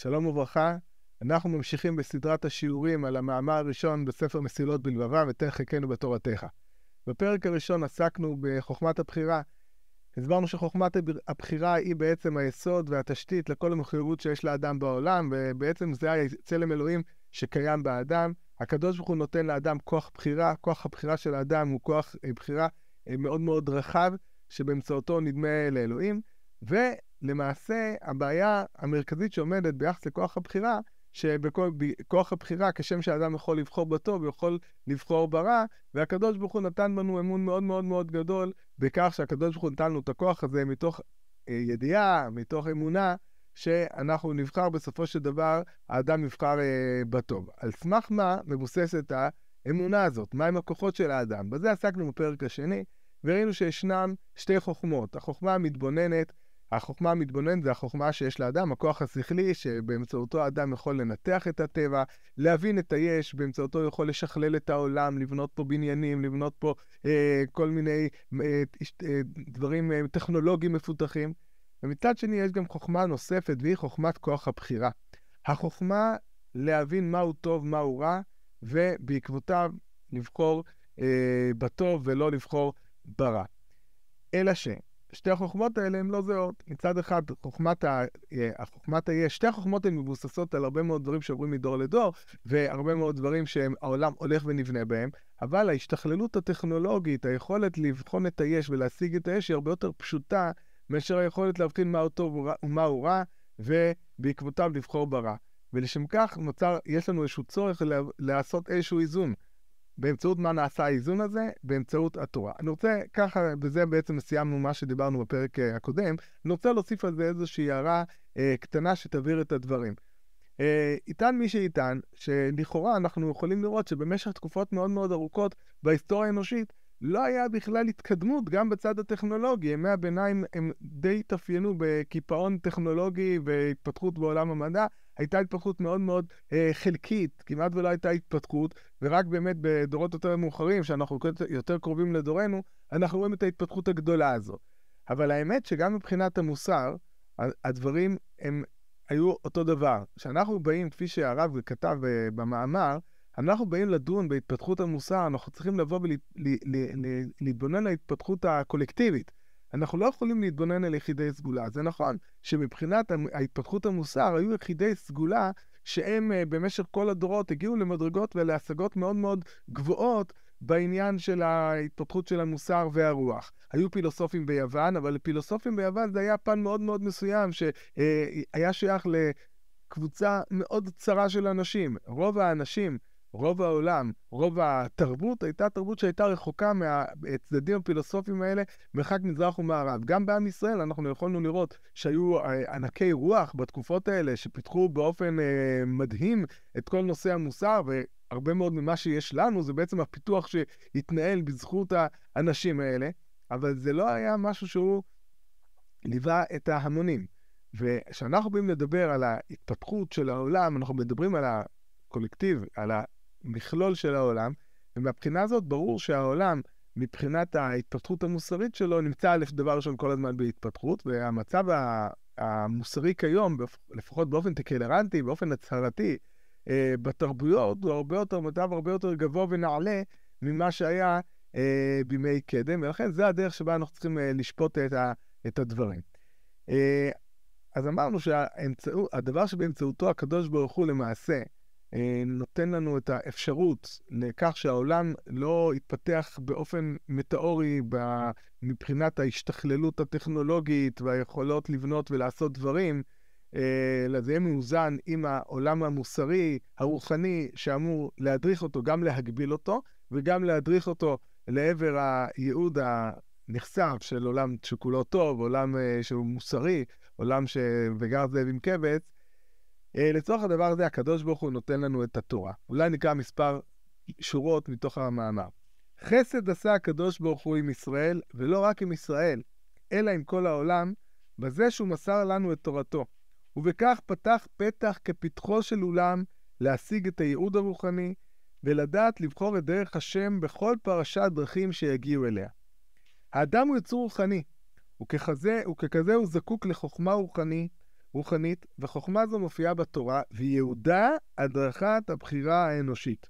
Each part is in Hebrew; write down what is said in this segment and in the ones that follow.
שלום וברכה. אנחנו ממשיכים בסדרת השיעורים על המאמר הראשון בספר מסילות בלבבם, ותן חלקנו בתורתך. בפרק הראשון עסקנו בחוכמת הבחירה. הסברנו שחוכמת הבחירה היא בעצם היסוד והתשתית לכל המחויבות שיש לאדם בעולם, ובעצם זה הצלם אלוהים שקיים באדם. הקדוש ברוך הוא נותן לאדם כוח בחירה, כוח הבחירה של האדם הוא כוח אה, בחירה אה, מאוד מאוד רחב, שבאמצעותו נדמה לאלוהים, ולמעשה הבעיה המרכזית שעומדת ביחס לכוח הבחירה, שבכוח הבחירה, כשם שאדם יכול לבחור בטוב, הוא יכול לבחור ברע, והקדוש ברוך הוא נתן בנו אמון מאוד מאוד מאוד גדול בכך שהקדוש ברוך הוא נתן לנו את הכוח הזה מתוך אה, ידיעה, מתוך אמונה, שאנחנו נבחר בסופו של דבר, האדם יבחר אה, בטוב. על סמך מה מבוססת האמונה הזאת? מהם הכוחות של האדם? בזה עסקנו בפרק השני, וראינו שישנם שתי חוכמות. החוכמה המתבוננת, החוכמה המתבוננת זה החוכמה שיש לאדם, הכוח השכלי, שבאמצעותו האדם יכול לנתח את הטבע, להבין את היש, באמצעותו יכול לשכלל את העולם, לבנות פה בניינים, לבנות פה אה, כל מיני אה, אה, דברים אה, טכנולוגיים מפותחים. ומצד שני יש גם חוכמה נוספת, והיא חוכמת כוח הבחירה. החוכמה להבין מהו טוב, מהו רע, ובעקבותיו לבחור אה, בטוב ולא לבחור ברע. אלא ששתי החוכמות האלה הן לא זהות. מצד אחד, חוכמת, ה, אה, החוכמת היש, שתי החוכמות הן מבוססות על הרבה מאוד דברים שעוברים מדור לדור, והרבה מאוד דברים שהעולם הולך ונבנה בהם, אבל ההשתכללות הטכנולוגית, היכולת לבחון את היש ולהשיג את היש, היא הרבה יותר פשוטה מאשר היכולת להבחין מהו טוב ומהו רע, ובעקבותיו לבחור ברע. ולשם כך נוצר, יש לנו איזשהו צורך לעשות איזשהו איזון. באמצעות מה נעשה האיזון הזה? באמצעות התורה. אני רוצה, ככה, בזה בעצם סיימנו מה שדיברנו בפרק אה, הקודם, אני רוצה להוסיף על זה איזושהי הערה אה, קטנה שתבהיר את הדברים. אה, יטען מי שיטען, שלכאורה אנחנו יכולים לראות שבמשך תקופות מאוד מאוד ארוכות בהיסטוריה האנושית, לא היה בכלל התקדמות גם בצד הטכנולוגי. ימי הביניים הם די התאפיינו בקיפאון טכנולוגי והתפתחות בעולם המדע. הייתה התפתחות מאוד מאוד אה, חלקית, כמעט ולא הייתה התפתחות, ורק באמת בדורות יותר מאוחרים, שאנחנו יותר קרובים לדורנו, אנחנו רואים את ההתפתחות הגדולה הזו. אבל האמת שגם מבחינת המוסר, הדברים הם היו אותו דבר. כשאנחנו באים, כפי שהרב כתב אה, במאמר, אנחנו באים לדון בהתפתחות המוסר, אנחנו צריכים לבוא ולהתבונן על ההתפתחות הקולקטיבית. אנחנו לא יכולים להתבונן על יחידי סגולה. זה נכון שמבחינת ההתפתחות המוסר היו יחידי סגולה שהם אה, במשך כל הדורות הגיעו למדרגות ולהשגות מאוד מאוד גבוהות בעניין של ההתפתחות של המוסר והרוח. היו פילוסופים ביוון, אבל לפילוסופים ביוון זה היה פן מאוד מאוד מסוים שהיה שייך לקבוצה מאוד צרה של אנשים. רוב האנשים רוב העולם, רוב התרבות, הייתה תרבות שהייתה רחוקה מהצדדים הפילוסופיים האלה, מרחק מזרח ומערב. גם בעם ישראל אנחנו יכולנו לראות שהיו אה, ענקי רוח בתקופות האלה, שפיתחו באופן אה, מדהים את כל נושא המוסר, והרבה מאוד ממה שיש לנו זה בעצם הפיתוח שהתנהל בזכות האנשים האלה, אבל זה לא היה משהו שהוא ליווה את ההמונים. וכשאנחנו באים לדבר על ההתפתחות של העולם, אנחנו מדברים על הקולקטיב, על מכלול של העולם, ומהבחינה הזאת ברור שהעולם, מבחינת ההתפתחות המוסרית שלו, נמצא דבר ראשון כל הזמן בהתפתחות, והמצב המוסרי כיום, לפחות באופן טקלרנטי, באופן הצהרתי, אה, בתרבויות, הוא הרבה יותר, מצב הרבה יותר גבוה ונעלה ממה שהיה אה, בימי קדם, ולכן זה הדרך שבה אנחנו צריכים אה, לשפוט את, הדברים. אז אמרנו שהדבר שבאמצעותו הקדוש ברוך הוא למעשה נותן לנו את האפשרות לכך שהעולם לא יתפתח באופן מטאורי מבחינת ההשתכללות הטכנולוגית והיכולות לבנות ולעשות דברים, אה, אלא זה יהיה מאוזן עם העולם המוסרי, הרוחני, שאמור להדריך אותו, גם להגביל אותו, וגם להדריך אותו לעבר הייעוד הנכסף של עולם שכולו טוב, עולם אה, שהוא מוסרי, עולם ש... וגר זאב עם אה, לצורך הדבר הזה, הקדוש ברוך הוא נותן לנו את התורה. אולי נקרא מספר שורות מתוך המאמר. חסד עשה הקדוש ברוך הוא עם ישראל, ולא רק עם ישראל, אלא עם כל העולם, בזה שהוא מסר לנו את תורתו. ובכך פתח פתח כפתחו של אולם להשיג את הייעוד הרוחני, ולדעת לבחור את דרך השם בכל פרשת דרכים שיגיעו אליה. האדם הוא יצור רוחני, וככזה, וככזה הוא זקוק לחוכמה רוחני, רוחנית, וחוכמה זו מופיעה בתורה, וייעודה הדרכת הבחירה האנושית.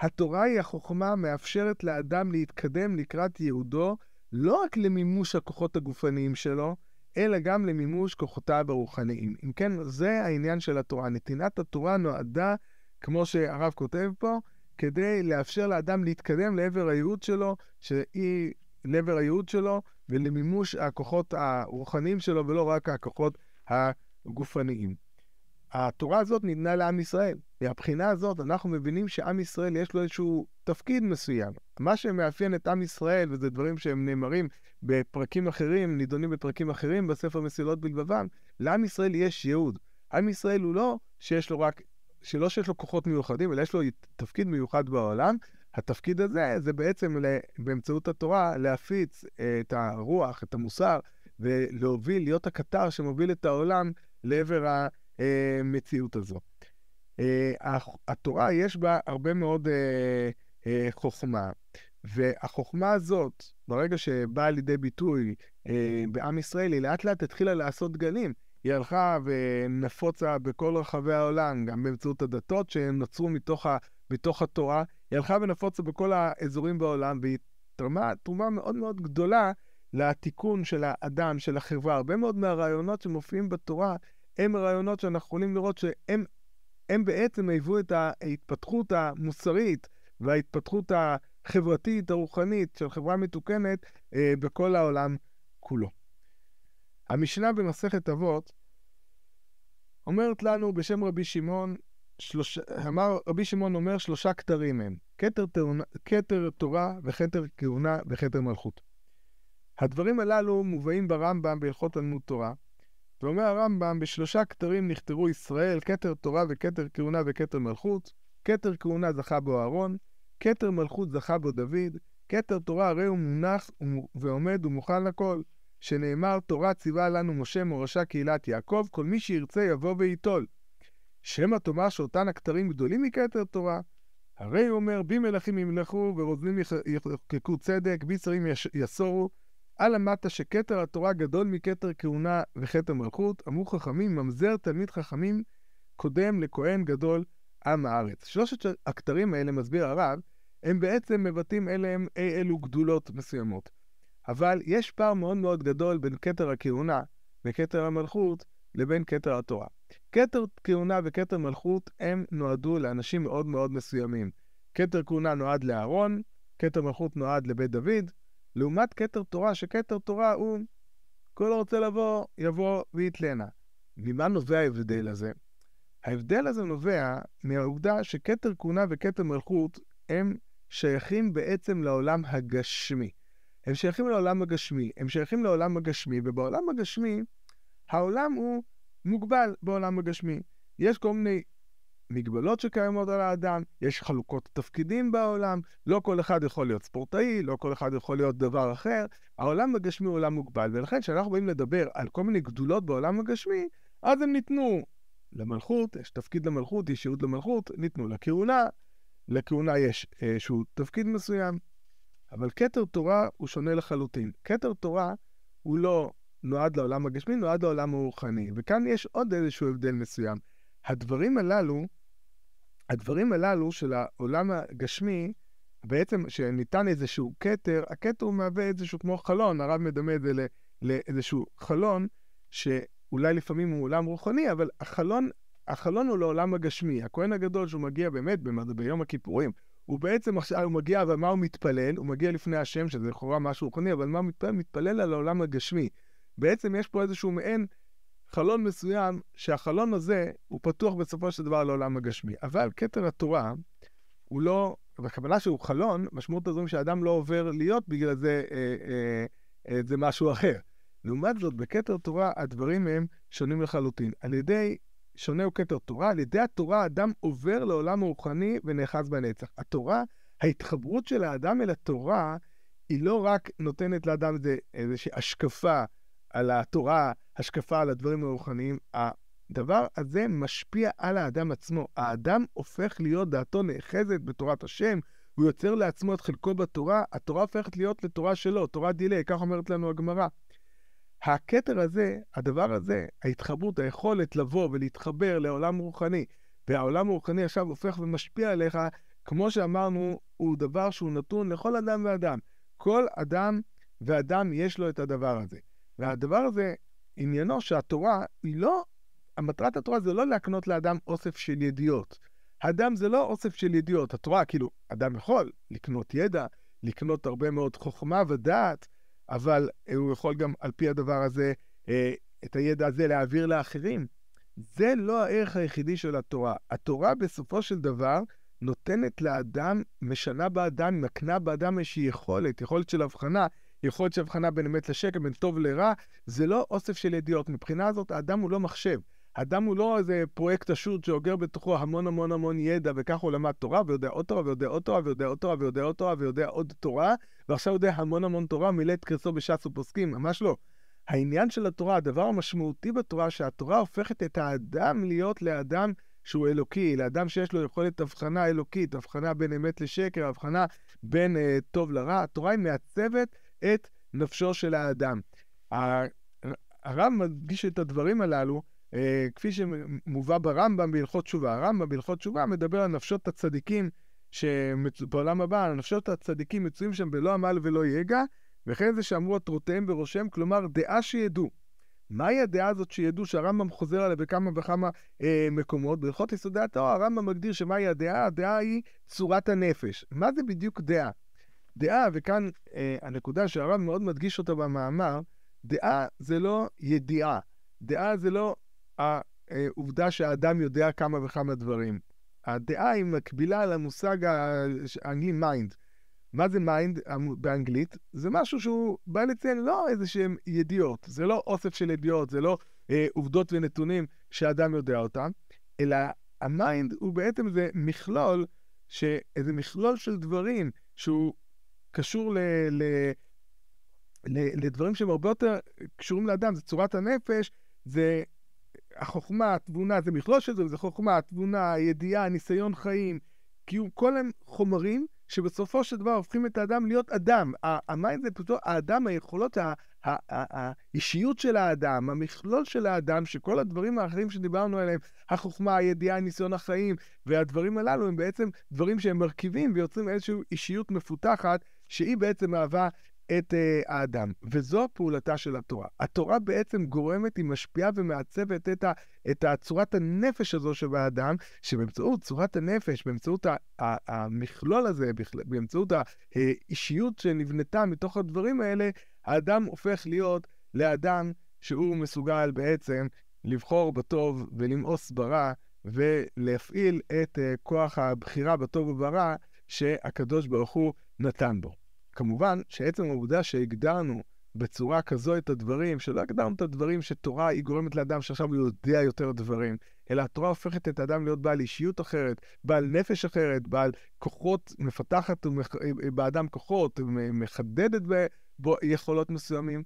התורה היא החוכמה המאפשרת לאדם להתקדם לקראת ייעודו, לא רק למימוש הכוחות הגופניים שלו, אלא גם למימוש כוחותיו הרוחניים. אם כן, זה העניין של התורה. נתינת התורה נועדה, כמו שהרב כותב פה, כדי לאפשר לאדם להתקדם לעבר הייעוד שלו, שהיא לעבר הייעוד שלו, ולמימוש הכוחות הרוחניים שלו, ולא רק הכוחות הגופניים. התורה הזאת ניתנה לעם ישראל. מהבחינה הזאת אנחנו מבינים שעם ישראל יש לו איזשהו תפקיד מסוים. מה שמאפיין את עם ישראל, וזה דברים שהם נאמרים בפרקים אחרים, נידונים בפרקים אחרים בספר מסילות בלבבם, לעם ישראל יש ייעוד. עם ישראל הוא לא שיש לו רק, שלא שיש לו כוחות מיוחדים, אלא יש לו תפקיד מיוחד בעולם. התפקיד הזה זה בעצם באמצעות התורה להפיץ את הרוח, את המוסר, ולהוביל, להיות הקטר שמוביל את העולם לעבר המציאות הזו. התורה יש בה הרבה מאוד חוכמה, והחוכמה הזאת, ברגע שבאה לידי ביטוי בעם ישראל, היא לאט לאט התחילה לעשות גלים. היא הלכה ונפוצה בכל רחבי העולם, גם באמצעות הדתות שנוצרו מתוך, ה, מתוך התורה. היא הלכה ונפוצה בכל האזורים בעולם, והיא תרמה תרומה מאוד מאוד גדולה לתיקון של האדם, של החברה. הרבה מאוד מהרעיונות שמופיעים בתורה הם רעיונות שאנחנו יכולים לראות שהם הם בעצם היוו את ההתפתחות המוסרית וההתפתחות החברתית, הרוחנית של חברה מתוקנת אה, בכל העולם כולו. המשנה במסכת אבות אומרת לנו בשם רבי שמעון, שלוש... אמר, רבי שמעון אומר שלושה כתרים הם, כתר, כתר תורה וכתר כהונה וכתר מלכות. הדברים הללו מובאים ברמב"ם בהלכות תלמוד תורה, ואומר הרמב"ם, בשלושה כתרים נכתרו ישראל, כתר תורה וכתר כהונה וכתר מלכות. כתר כהונה זכה בו אהרון, כתר מלכות זכה בו דוד, כתר תורה הרי הוא מונח ועומד ומוכן לכל. שנאמר, תורה ציווה לנו משה מורשה קהילת יעקב, כל מי שירצה יבוא וייטול. שמא תאמר שאותן הכתרים גדולים מכתר תורה? הרי הוא אומר, בי מלכים ימלכו ורוזנים יחקקו צדק, בי שרים יסורו, על המטה שכתר התורה גדול מכתר כהונה וכתר מלכות, אמרו חכמים, ממזר תלמיד חכמים קודם לכהן גדול עם הארץ. שלושת הכתרים האלה, מסביר הרב, הם בעצם מבטאים אליהם אי אלו גדולות מסוימות. אבל יש פער מאוד מאוד גדול בין כתר הכהונה וכתר המלכות לבין כתר התורה. כתר כהונה וכתר מלכות הם נועדו לאנשים מאוד מאוד מסוימים. כתר כהונה נועד לאהרון, כתר מלכות נועד לבית דוד, לעומת כתר תורה, שכתר תורה הוא כל הרוצה לבוא, יבוא ויתלנה. ממה נובע ההבדל הזה? ההבדל הזה נובע מהעובדה שכתר כהונה וכתר מלכות הם שייכים בעצם לעולם הגשמי. הם שייכים לעולם הגשמי. הם שייכים לעולם הגשמי, ובעולם הגשמי, העולם הוא מוגבל בעולם הגשמי. יש כל מיני מגבלות שקיימות על האדם, יש חלוקות תפקידים בעולם, לא כל אחד יכול להיות ספורטאי, לא כל אחד יכול להיות דבר אחר. העולם הגשמי הוא עולם מוגבל, ולכן כשאנחנו באים לדבר על כל מיני גדולות בעולם הגשמי, אז הם ניתנו למלכות, יש תפקיד למלכות, יש ייעוד למלכות, ניתנו לכהונה, לכהונה יש איזשהו תפקיד מסוים, אבל כתר תורה הוא שונה לחלוטין. כתר תורה הוא לא נועד לעולם הגשמי, נועד לעולם הרוחני. וכאן יש עוד איזשהו הבדל מסוים. הדברים הללו, הדברים הללו של העולם הגשמי, בעצם שניתן איזשהו כתר, הכתר הוא מהווה איזשהו כמו חלון, הרב מדמה את זה לאיזשהו חלון, שאולי לפעמים הוא עולם רוחני, אבל החלון, החלון הוא לעולם הגשמי. הכהן הגדול שהוא מגיע באמת ביום הכיפורים, הוא בעצם עכשיו, הוא מגיע, אבל מה הוא מתפלל? הוא מגיע לפני השם, שזה לכאורה משהו רוחני, אבל מה הוא מתפלל? מתפלל על העולם הגשמי. בעצם יש פה איזשהו מעין חלון מסוים, שהחלון הזה הוא פתוח בסופו של דבר לעולם הגשמי. אבל כתר התורה הוא לא, בכוונה שהוא חלון, משמעות הזו שאדם לא עובר להיות בגלל זה, אה, אה, אה, זה משהו אחר. לעומת זאת, בכתר תורה הדברים הם שונים לחלוטין. על ידי שונה הוא כתר תורה, על ידי התורה האדם עובר לעולם הרוחני ונאחז בנצח. התורה, ההתחברות של האדם אל התורה, היא לא רק נותנת לאדם איזושהי השקפה על התורה, השקפה על הדברים הרוחניים, הדבר הזה משפיע על האדם עצמו. האדם הופך להיות, דעתו נאחזת בתורת השם, הוא יוצר לעצמו את חלקו בתורה, התורה הופכת להיות לתורה שלו, תורה דילי, כך אומרת לנו הגמרא. הכתר הזה, הדבר הזה, ההתחברות, היכולת לבוא ולהתחבר לעולם רוחני, והעולם הרוחני עכשיו הופך ומשפיע עליך, כמו שאמרנו, הוא דבר שהוא נתון לכל אדם ואדם. כל אדם ואדם יש לו את הדבר הזה. והדבר הזה, עניינו שהתורה היא לא, המטרת התורה זה לא להקנות לאדם אוסף של ידיעות. האדם זה לא אוסף של ידיעות. התורה, כאילו, אדם יכול לקנות ידע, לקנות הרבה מאוד חוכמה ודעת, אבל הוא יכול גם על פי הדבר הזה, אה, את הידע הזה להעביר לאחרים. זה לא הערך היחידי של התורה. התורה בסופו של דבר נותנת לאדם, משנה באדם, מקנה באדם איזושהי יכולת, יכולת של הבחנה, יכולת של הבחנה בין אמת לשקר, בין טוב לרע, זה לא אוסף של ידיעות. מבחינה הזאת, האדם הוא לא מחשב. האדם הוא לא איזה פרויקט השו"ת שאוגר בתוכו המון המון המון ידע, וכך הוא למד תורה, ויודע עוד תורה, ויודע עוד תורה, ויודע עוד תורה, ויודע עוד תורה, ויודע עוד תורה, ועכשיו יודע המון המון תורה, מילא את קרסו בש"ס ופוסקים, ממש לא. העניין של התורה, הדבר המשמעותי בתורה, שהתורה הופכת את האדם להיות לאדם שהוא אלוקי, לאדם שיש לו יכולת הבחנה אלוקית, הבחנה בין אמת לשקר, הבחנה בין uh, טוב לרע. התורה היא מעצבת את נפשו של האדם. הרב מדגיש את הדברים הללו, uh, כפי שמובא ברמב"ם בהלכות תשובה. הרמב"ם בהלכות תשובה מדבר על נפשות הצדיקים שבעולם הבא, נפשות הצדיקים מצויים שם בלא עמל ולא יגע, וכן זה שאמרו עטרותיהם בראשם, כלומר דעה שידעו. מהי הדעה הזאת שידעו שהרמב"ם חוזר עליה בכמה וכמה אה, מקומות? בהלכות יסודי התורה הרמב"ם מגדיר שמהי הדעה? הדעה היא צורת הנפש. מה זה בדיוק דעה? דעה, וכאן אה, הנקודה שהרב מאוד מדגיש אותה במאמר, דעה זה לא ידיעה. דעה זה לא העובדה שהאדם יודע כמה וכמה דברים. הדעה היא מקבילה למושג האנגלי mind. מה זה mind באנגלית? זה משהו שהוא בא לציין לא איזה שהם ידיעות, זה לא אוסף של ידיעות, זה לא אה, עובדות ונתונים שאדם יודע אותם, אלא ה mind הוא בעצם איזה מכלול, ש... איזה מכלול של דברים שהוא קשור ל... ל... ל... לדברים שהם הרבה יותר קשורים לאדם, זה צורת הנפש, זה החוכמה, התבונה, זה מכלול של זה, זה חוכמה, התבונה, הידיעה, ניסיון חיים, כי כל הם חומרים שבסופו של דבר הופכים את האדם להיות אדם. ה mind זה פשוט האדם, היכולות, האישיות של האדם, המכלול של האדם, שכל הדברים האחרים שדיברנו עליהם, החוכמה, הידיעה, ניסיון החיים, והדברים הללו הם בעצם דברים שהם מרכיבים ויוצרים איזושהי אישיות מפותחת, שהיא בעצם מהווה את uh, האדם, וזו פעולתה של התורה. התורה בעצם גורמת, היא משפיעה ומעצבת את, ה, את צורת הנפש הזו שבאדם, שבאמצעות צורת הנפש, באמצעות ה, ה, המכלול הזה, באמצעות האישיות שנבנתה מתוך הדברים האלה, האדם הופך להיות לאדם שהוא מסוגל בעצם לבחור בטוב ולמאוס ברע, ולהפעיל את uh, כוח הבחירה בטוב וברע שהקדוש ברוך הוא נתן בו. כמובן שעצם העובדה שהגדרנו בצורה כזו את הדברים, שלא הגדרנו את הדברים שתורה היא גורמת לאדם שעכשיו הוא יודע יותר דברים, אלא התורה הופכת את האדם להיות בעל אישיות אחרת, בעל נפש אחרת, בעל כוחות, מפתחת באדם כוחות, מחדדת בו יכולות מסוימים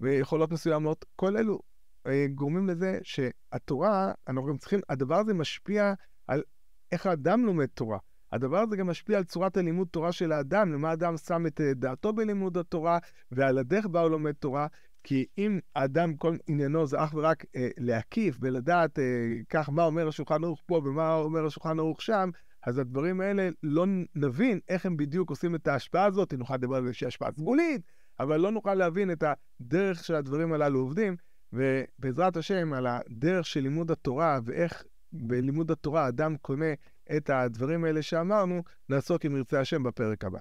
ויכולות מסוימות. כל אלו אה, גורמים לזה שהתורה, אנחנו גם צריכים, הדבר הזה משפיע על איך האדם לומד תורה. הדבר הזה גם משפיע על צורת הלימוד תורה של האדם, למה האדם שם את אה, דעתו בלימוד התורה, ועל הדרך בה הוא לומד תורה. כי אם האדם, כל עניינו זה אך ורק אה, להקיף ולדעת אה, כך מה אומר השולחן ערוך פה ומה אומר השולחן ערוך שם, אז הדברים האלה לא נבין איך הם בדיוק עושים את ההשפעה הזאת, נוכל לדבר על איזושהי השפעה סגולית, אבל לא נוכל להבין את הדרך של הדברים הללו עובדים, ובעזרת השם, על הדרך של לימוד התורה ואיך בלימוד התורה אדם קונה את הדברים האלה שאמרנו, נעסוק אם ירצה השם בפרק הבא.